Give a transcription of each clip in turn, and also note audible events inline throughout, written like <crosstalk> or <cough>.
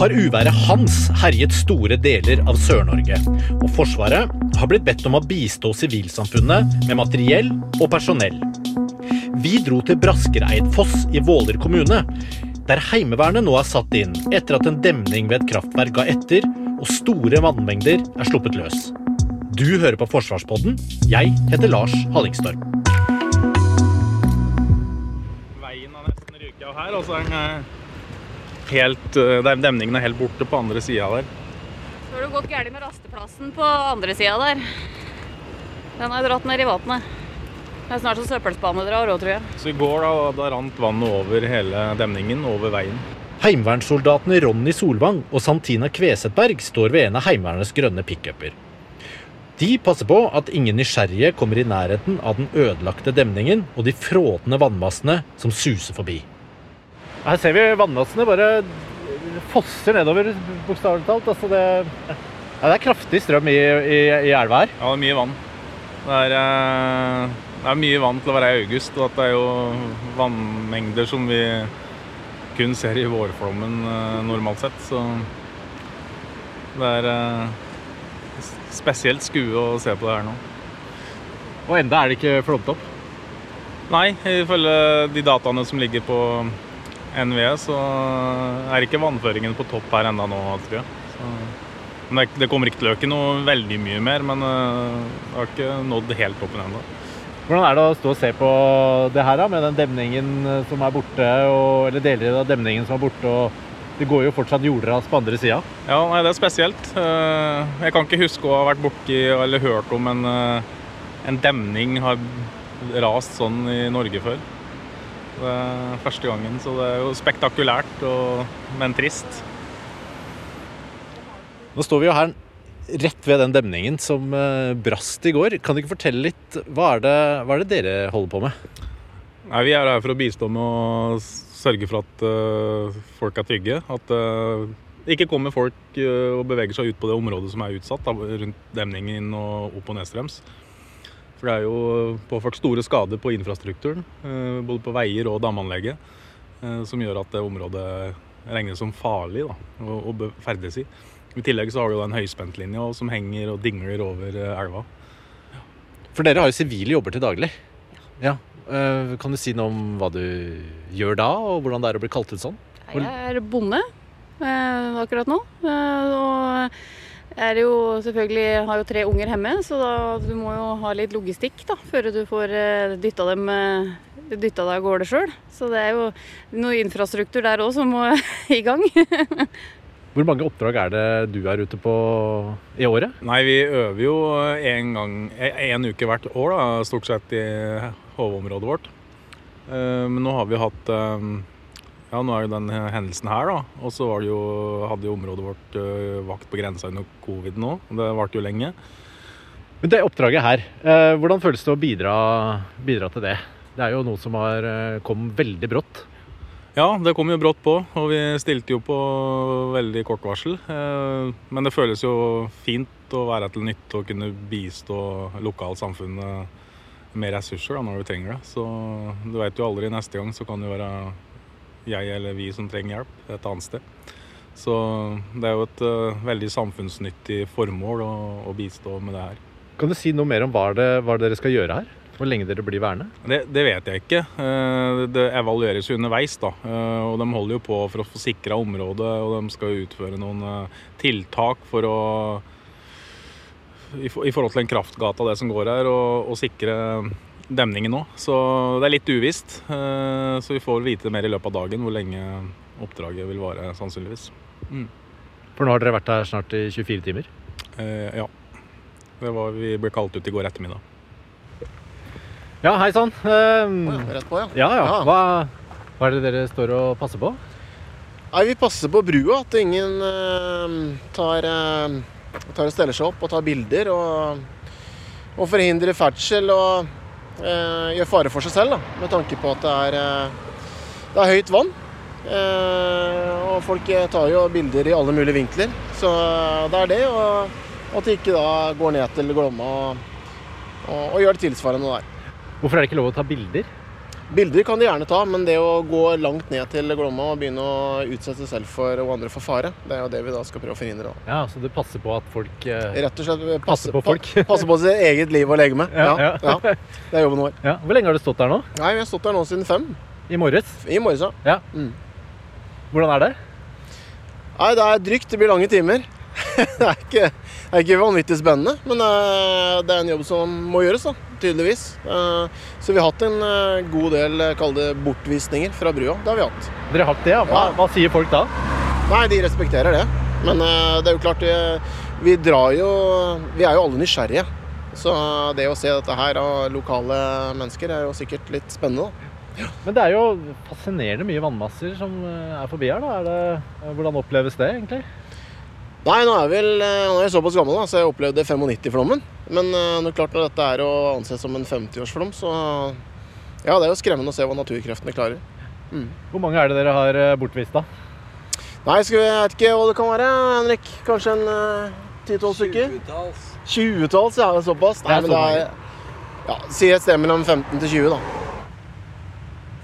har uværet Hans herjet store deler av Sør-Norge, og Forsvaret har blitt bedt om å bistå sivilsamfunnet med materiell og personell. Vi dro til Braskereidfoss i Våler kommune, der Heimevernet nå er satt inn etter at en demning ved et kraftverk ga etter og store vannmengder er sluppet løs. Du hører på Forsvarspodden. Jeg heter Lars Hallingstorp. Veien har nesten ryket av her, og så er den eh, helt eh, Demningen er helt borte på andre sida der. Så har det gått gærent med rasteplassen på andre sida der. Den har dratt ned i vannet. Det er snart så søppelspane drar òg, tror jeg. Så i går da, da rant vannet over hele demningen, over veien. Heimevernssoldatene Ronny Solvang og Santina Kvesetberg står ved en av Heimevernets grønne pickuper. De passer på at ingen nysgjerrige kommer i nærheten av den ødelagte demningen og de frådende vannmassene som suser forbi. Her ser vi vannmassene bare fosser nedover, bokstavelig talt. Altså det, ja, det er kraftig strøm i, i, i elva her. Ja, det er mye vann. Det er, eh, det er mye vann til å være i august, og at det er jo vannmengder som vi kun ser i vårflommen eh, normalt sett. Så det er eh, spesielt skue å se på det her nå. Og enda er det ikke flommet opp. Nei, ifølge de dataene som ligger på NVE, så er ikke vannføringen på topp her enda nå, tror jeg. Så, men det, det kommer ikke til å øke noe veldig mye mer, men det har ikke nådd helt toppen ennå. Hvordan er det å stå og se på det her da, med den demningen eh, som er borte, og, eller deler av demningen som er borte, og det går jo fortsatt jordras på andre sida? Ja, nei, det er spesielt. Eh, Jeg kan ikke huske å ha vært borti eller hørt om en, eh, en demning har rast sånn i Norge før. Det er første gangen, så det er jo spektakulært, og, men trist. Nå står vi jo her rett ved den demningen som eh, brast i går. Kan du ikke fortelle litt, hva er det, hva er det dere holder på med? Nei, Vi er her for å bistå med å sørge for at uh, folk er trygge. At det det ikke kommer folk uh, og beveger seg ut på det området som er utsatt, da, rundt demningen og opp og nedstrøms. For det er jo påført store skader på infrastrukturen, øh, både på veier og damanlegget, øh, som gjør at det området regnes som farlig da, å, ferdes i. I tillegg så har du en høyspentlinje som henger og dingler over øh, elva. For dere har jo sivile jobber til daglig. Ja. ja. Kan du si noe om hva du gjør da, og hvordan det er å bli kalt ut sånn? Jeg er bonde eh, akkurat nå. Eh, og jeg er jo selvfølgelig har jo tre unger hjemme, så da, du må jo ha litt logistikk da, før du får eh, dytta dem eh, dytta deg av gårde sjøl. Så det er jo noe infrastruktur der òg som må <laughs> i gang. <laughs> Hvor mange oppdrag er det du er ute på i året? Nei, vi øver jo en gang, én uke hvert år, da, stort sett i HV-området vårt. Eh, Men nå har vi hatt eh, Ja, nå er jo den hendelsen her, da. Og så jo, hadde jo området vårt eh, vakt på grensa under covid nå. Det varte jo lenge. Men det oppdraget her, eh, hvordan føles det å bidra, bidra til det? Det er jo noe som har, eh, kom veldig brått. Ja, det kom jo brått på, og vi stilte jo på veldig kort varsel. Eh, Men det føles jo fint å være til nytte og kunne bistå lokalsamfunnet med ressurser da, når du trenger det. Så du vet jo aldri neste gang så kan det være jeg eller vi som trenger hjelp et annet sted. Så det er jo et uh, veldig samfunnsnyttig formål å, å bistå med det her. Kan du si noe mer om hva, det, hva dere skal gjøre her? Hvor lenge dere blir værende? Det, det vet jeg ikke. Eh, Det evalueres jo underveis. da, Eh, og De holder jo på for å få sikra området, og de skal utføre noen tiltak for å i, forhold til en kraftgata det som går her, og, og sikre demningen nå. Så det er litt uvisst. Eh, Så vi får vite mer i løpet av dagen hvor lenge oppdraget vil vare, sannsynligvis. For nå har dere vært her snart i 24 timer. Eh, Ja. Det var, vi ble kalt ut i går ettermiddag. Ja, hei sann. Um, oh, ja, rett på, ja. ja, ja. Hva, hva er det dere står og passer på? Nei, Vi passer på brua, at ingen uh, tar, uh, tar og steller seg opp og tar bilder. Og, og forhindrer ferdsel og gjør fare for seg selv, da, med tanke på at det er, eh, det er høyt vann. Eh, og folk tar jo bilder i alle mulige vinkler. Så det er det. Og at de ikke da går ned til Glomma og, og, og gjør det tilsvarende der. Hvorfor er det ikke lov å ta bilder? Bilder kan de gjerne ta, men det å gå langt ned til Glomma og begynne å utsette seg selv for og andre for fare, det er jo det vi da skal prøve å forhindre. da. Ja, Så du passer på at folk eh, Rett og slett passer, passer på folk. pa- <laughs> passer på sitt eget liv og legeme. Ja, Ja, ja. ja. Det er jobben vår. Ja, Hvor lenge har du stått der nå? Nei, Vi har stått der nå siden fem. I morges? I morges, ja. Hvordan er det? Nei, det er drygt. Det blir lange timer. Det, er ikke, det er ikke vanvittig spennende, men eh, det er en jobb som må gjøres, da, tydeligvis. Eh, Så vi har hatt en eh, god del, kall det bortvisninger fra brua. Det har vi hatt. Dere har hatt det, ja? Hva, Ja. hva sier folk da? Nei, de respekterer det. Men det er jo klart, vi, drar jo Vi er jo alle nysgjerrige. Så det å se dette her av lokale mennesker er jo sikkert litt spennende. da. Men det er jo fascinerende mye vannmasser som er forbi her. da. Er det, hvordan oppleves det egentlig? Nei, nå er jeg vel eh, nå er jeg såpass gammel, da, så jeg opplevde 95-flommen. Men eh, det er klart når dette er å anse som en 50-årsflom, så ja, det er jo skremmende å se hva naturkreftene klarer. Hvor mange er det dere har eh, bortvist, da? Nei, skal vi, jeg vet ikke hva det kan være, Henrik. Kanskje en eh, 10-12 stykker? 20-talls, ja. det er Såpass. Det Nei, er men så det er ja, Si et sted mellom 15 til 20, da.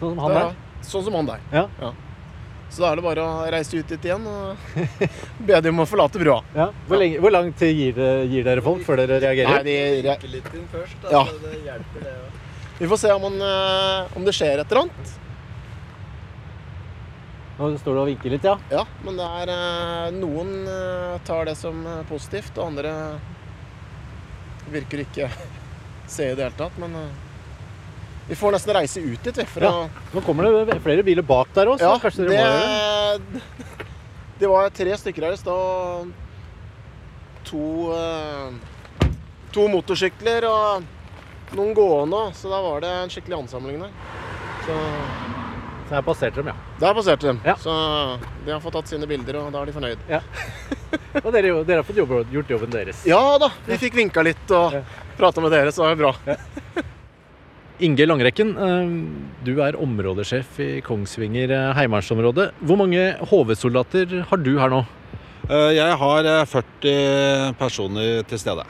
Sånn som han der? Ja, Sånn som han der. Ja. Så da er det bare å reise ut dit igjen og be dem om å forlate brua. Ja. Hvor, lenge, hvor lang tid gir, det- gir dere folk før dere Nei, reagerer? de, re- litt inn først, Ja. det hjelper det òg. vi får se om, han, eh, om det skjer et eller annet. Nå står du og vinker litt, ja. Ja, men det er eh, noen eh, tar det som positivt, og andre virker ikke <laughs> se i det hele tatt. Men vi får nesten reise ut dit, vi. Ja. Nå kommer det flere biler bak der òg, ja, dere må det. det, <laughs> det var tre stykker her i stad. To, eh, to motorsykler og noen gående. Så da var det en skikkelig ansamling der. Så Så her passerte dem, ja. der passerte de. Ja. Så de har fått tatt sine bilder, og da er de fornøyd. <laughs> Og dere, dere har fått jobbe, gjort jobben deres. Ja da, vi fikk vinka litt og Ja. prata med dere, så det var bra. <laughs> Inge Langrekken, eh, du er områdesjef i Kongsvinger eh, heimevernsområde. Hvor mange HV-soldater har du her nå? Eh, Jeg har eh, 40 personer til stede.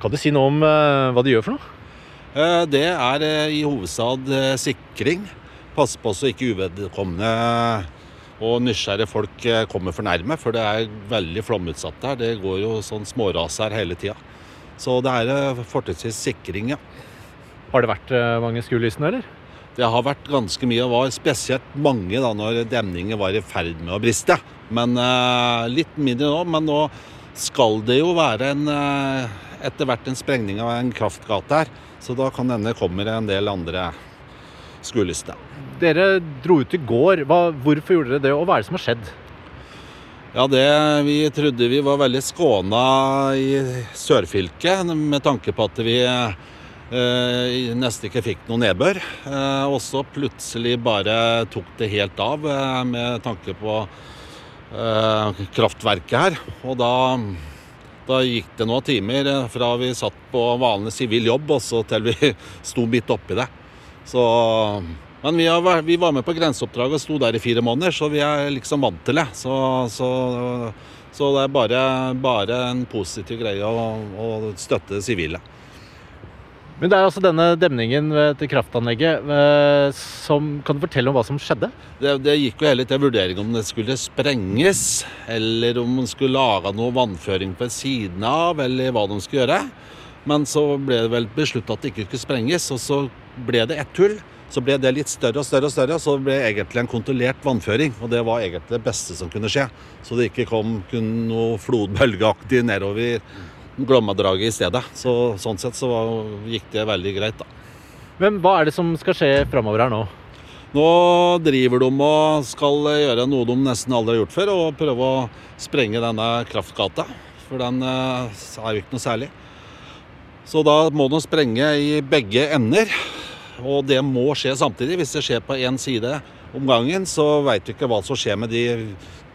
Kan du si noe om hva de gjør for noe? Det er i hovedstad sikring. Passe på så ikke uvedkommende og nysgjerrige folk kommer for nærme, for det er veldig flomutsatt her. Det går jo sånn småras her hele tida. Så det er fortrinnsvis sikring, ja. Har det vært eh, mange skuelysene, eller? Det har vært ganske mye, og var spesielt mange da når demningen var i ferd med å briste. Men eh, litt mindre nå. Men nå skal det jo være en, eh, etter hvert en sprengning av en kraftgate her. Så da kan hende kommer en del andre skuelystne. Dere dro ut i går. Hva, hvorfor gjorde dere det, og hva er det som har skjedd? Ja, det Vi trodde vi var veldig skåna i sørfylket med tanke på at vi eh, nesten ikke fikk noe nedbør. Eh, og så plutselig bare tok det helt av eh, med tanke på eh, kraftverket her. Og da, da gikk det noen timer eh, fra vi satt på vanlig sivil jobb og så til vi <laughs> sto midt oppi det. Så men vi, har, vi var med på grenseoppdraget og sto der i fire måneder, så vi er liksom vant til det. Så, så, så det er bare, bare en positiv greie å, å støtte sivile. Men det er altså denne demningen til kraftanlegget eh, som Kan du fortelle om hva som skjedde? Det, det gikk jo hele til vurdering om det skulle sprenges, eller om man skulle lage noe vannføring på siden av, eller hva de skulle gjøre. Men så ble det vel besluttet at det ikke skulle sprenges, og så ble det ett hull. Så ble det litt større og større, og større, og så ble det egentlig en kontrollert vannføring. Og det var egentlig det beste som kunne skje. Så det ikke kom kun noe flodbølgeaktig nedover Glommadraget i stedet. Så, sånn sett så var, gikk det veldig greit, da. Men hva er det som skal skje framover her nå? Nå driver de og skal gjøre noe de nesten aldri har gjort før, og prøve å sprenge denne kraftgata. For den eh, er jo ikke noe særlig. Så da må de sprenge i begge ender. Og det må skje samtidig. Hvis det skjer på én side om gangen, så veit vi ikke hva som skjer med de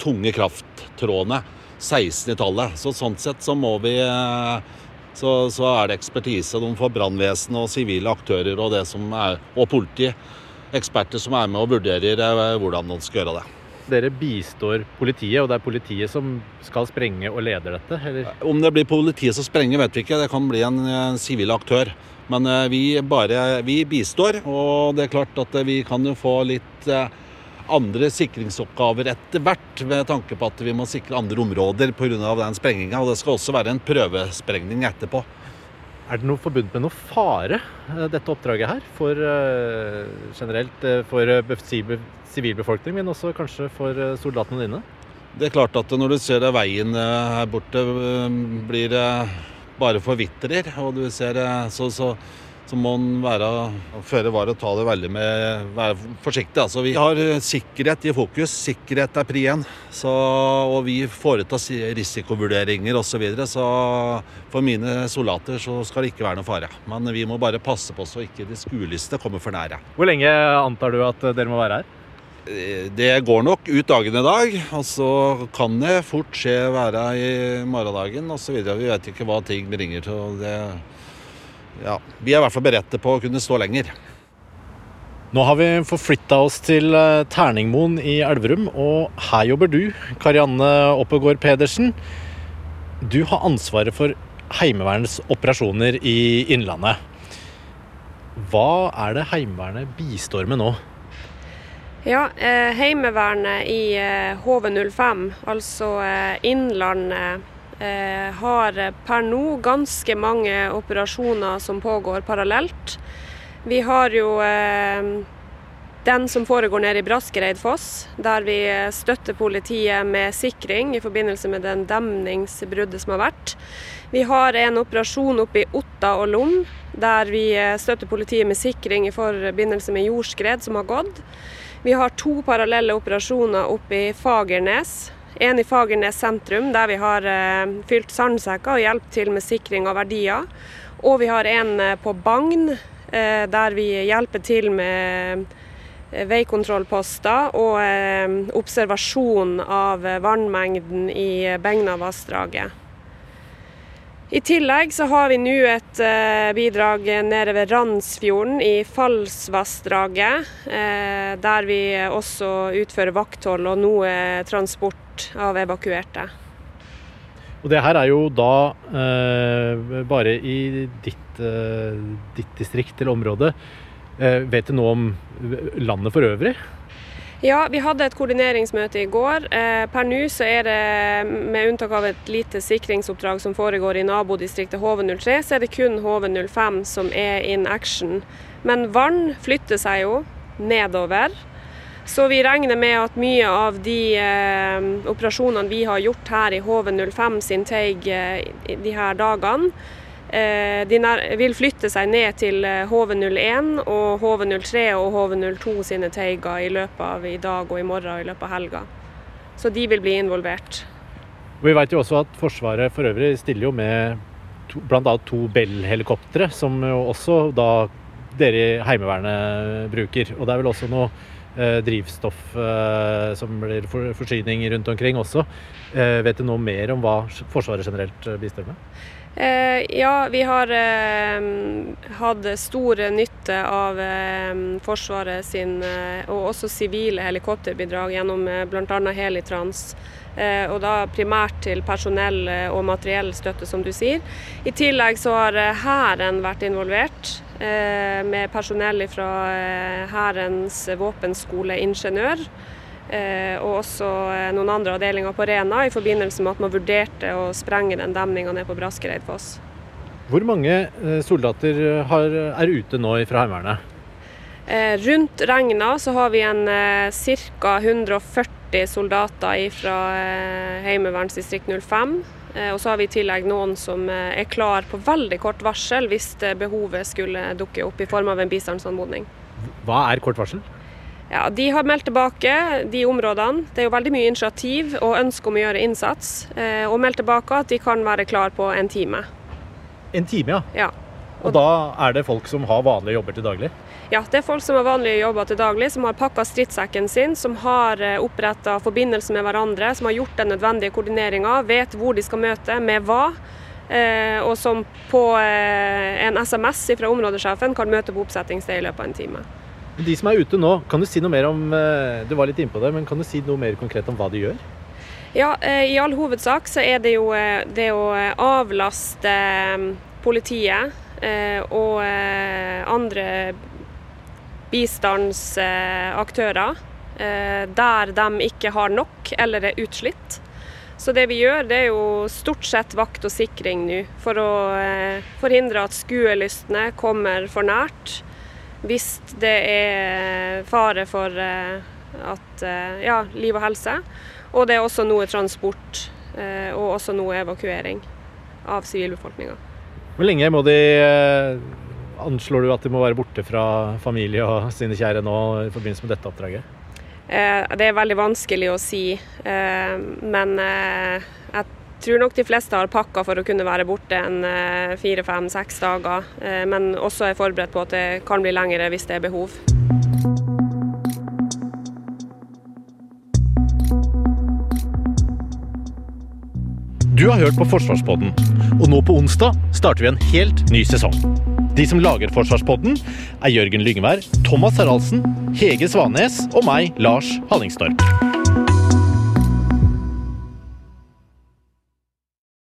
tunge krafttrådene. 16-tallet. Så sånn sett så må vi så, så er det ekspertise de for brannvesen og sivile aktører og, det som er, og politi. Eksperter som er med og vurderer hvordan de skal gjøre det. Dere bistår politiet, og det er politiet som skal sprenge og leder dette? eller? Om det blir politiet som sprenger, vet vi ikke. Det kan bli en sivil aktør. Men vi, bare, vi bistår, og det er klart at vi kan jo få litt andre sikringsoppgaver etter hvert, med tanke på at vi må sikre andre områder pga. den sprenginga. Og det skal også være en prøvesprengning etterpå. Er det noe forbundet med noe fare, dette oppdraget her? For uh, generelt for sivilbefolkning, men også kanskje for soldatene dine? Det er klart at når du ser veien her borte blir bare forvitrer, og du ser så, så så må en være føre var og ta det veldig med være forsiktig. Altså, vi har sikkerhet i fokus. Sikkerhet er pri én. Og vi foretar risikovurderinger osv. Så, videre, så for mine soldater så skal det ikke være noe fare. Men vi må bare passe på så ikke de skueliste kommer for nære. Hvor lenge antar du at dere må være her? Det går nok ut dagen i dag, og så kan det fort skje være i morgendagen osv. Vi vet ikke hva ting bringer til. det ja, vi er i hvert fall beredte på å kunne stå lenger. Nå har vi forflytta oss til eh, Terningmoen i Elverum, og her jobber du, Karianne Oppegård Pedersen. Du har ansvaret for Heimevernets operasjoner i Innlandet. Hva er det Heimevernet bistår med nå? Ja, eh, Heimevernet i eh, HV05, altså eh, Innlandet Eh, har per nå ganske mange operasjoner som pågår parallelt. Vi har jo eh, den som foregår nede i Braskereidfoss, der vi støtter politiet med sikring i forbindelse med den demningsbruddet som har vært. Vi har en operasjon oppe i Otta og Lom, der vi støtter politiet med sikring i forbindelse med jordskred som har gått. Vi har to parallelle operasjoner oppe i Fagernes, en i Fagernes sentrum, der vi har uh, fylt sandsekker og hjulpet til med sikring av verdier. Og vi har en uh, på Bagn, uh, der vi hjelper til med veikontrollposter og observasjon av vannmengden i Begnavassdraget. I tillegg så har vi nå et eh, bidrag nede ved Randsfjorden i Fallsvassdraget, eh, der vi også utfører vakthold og noe transport av evakuerte. Og Det her er jo da eh, bare i ditt, eh, ditt, distrikt eller område. Eh, vet du noe om landet for øvrig? Ja, vi hadde et koordineringsmøte i går. Eh, per nå så er det, med unntak av et lite sikringsoppdrag som foregår i nabodistriktet HV03, så er det kun HV05 som er in action. Men vann flytter seg jo nedover. Så vi regner med at mye av de eh, operasjonene vi har gjort her i HV05 sin teig eh, de her dagene, de vil flytte seg ned til HV01 eh, og HV03 og HV02 sine teiger i løpet av i dag og i morgen og i løpet av helga. Så de vil bli involvert. Vi vet jo også at Forsvaret for øvrig stiller jo med bl.a. to Bell-helikoptre, som jo også da dere i Heimevernet bruker. Og det er vel også noe eh, drivstoff eh, som blir for, forsyning rundt omkring også. Eh, vet du noe mer om hva Forsvaret generelt bistår med? Eh, ja, vi har eh, hatt stor nytte av eh, Forsvaret sin, og også sivile helikopterbidrag gjennom bl.a. Helitrans. Og da primært til personell og materiell støtte, som du sier. I tillegg så har Hæren vært involvert, med personell fra Hærens våpenskole ingeniør. Eh, og også eh, noen andre avdelinger på Rena i forbindelse med at man vurderte å sprenge den demninga ned på Braskereidfoss. Hvor mange eh, soldater har, er ute nå fra Heimevernet? rundt Regna så har vi en ca. 140 soldater fra Heimevernsdistrikt 05. og så har vi i tillegg noen som er klar på veldig kort varsel hvis behovet skulle dukke opp i form av en bistandsanmodning. Hva er kort varsel? Ja, De har meldt tilbake de områdene. Det er jo veldig mye initiativ og ønske om å gjøre innsats. Eh, og meldt tilbake at de kan være klar på en time. En time, ja. ja. Og da er det folk som har vanlige jobber til daglig? Ja, det er folk som har vanlige jobber til daglig, som har pakka stridssekken sin, som har oppretta forbindelse med hverandre, som har gjort den nødvendige koordineringa, vet hvor de skal møte, med hva. Eh, og som på eh, en SMS fra områdesjefen kan møte på oppsettingssted i løpet av en time. De som er ute nå, kan du si noe mer om eh, Du var litt innpå det, men kan du si noe mer konkret om hva de gjør? Ja, I all hovedsak så er det jo det å avlaste politiet og andre bistandsaktører der de ikke har nok eller er utslitt. Så det vi gjør, det er jo stort sett vakt og sikring nå, for å eh, forhindre at skuelystne kommer for nært. Hvis det er fare for eh, at, eh, ja, liv og helse. Og det er også noe transport eh, og også noe evakuering av sivilbefolkninga. Hvor lenge må de Anslår du at de må være borte fra familie og <laughs> sine kjære nå i forbindelse med dette oppdraget? Det er veldig vanskelig å si, men jeg tror nok de fleste har pakka for å kunne være borte en fire, fem, seks dager. Men også er forberedt på at det kan bli lengre hvis det er behov. Du har hørt på Forsvarspodden, og nå på onsdag starter vi en helt ny sesong. De som lager Forsvarspodden, er Jørgen Lyngvær, Thomas Haraldsen, Hege Svanes og meg, Lars Hallingstorp.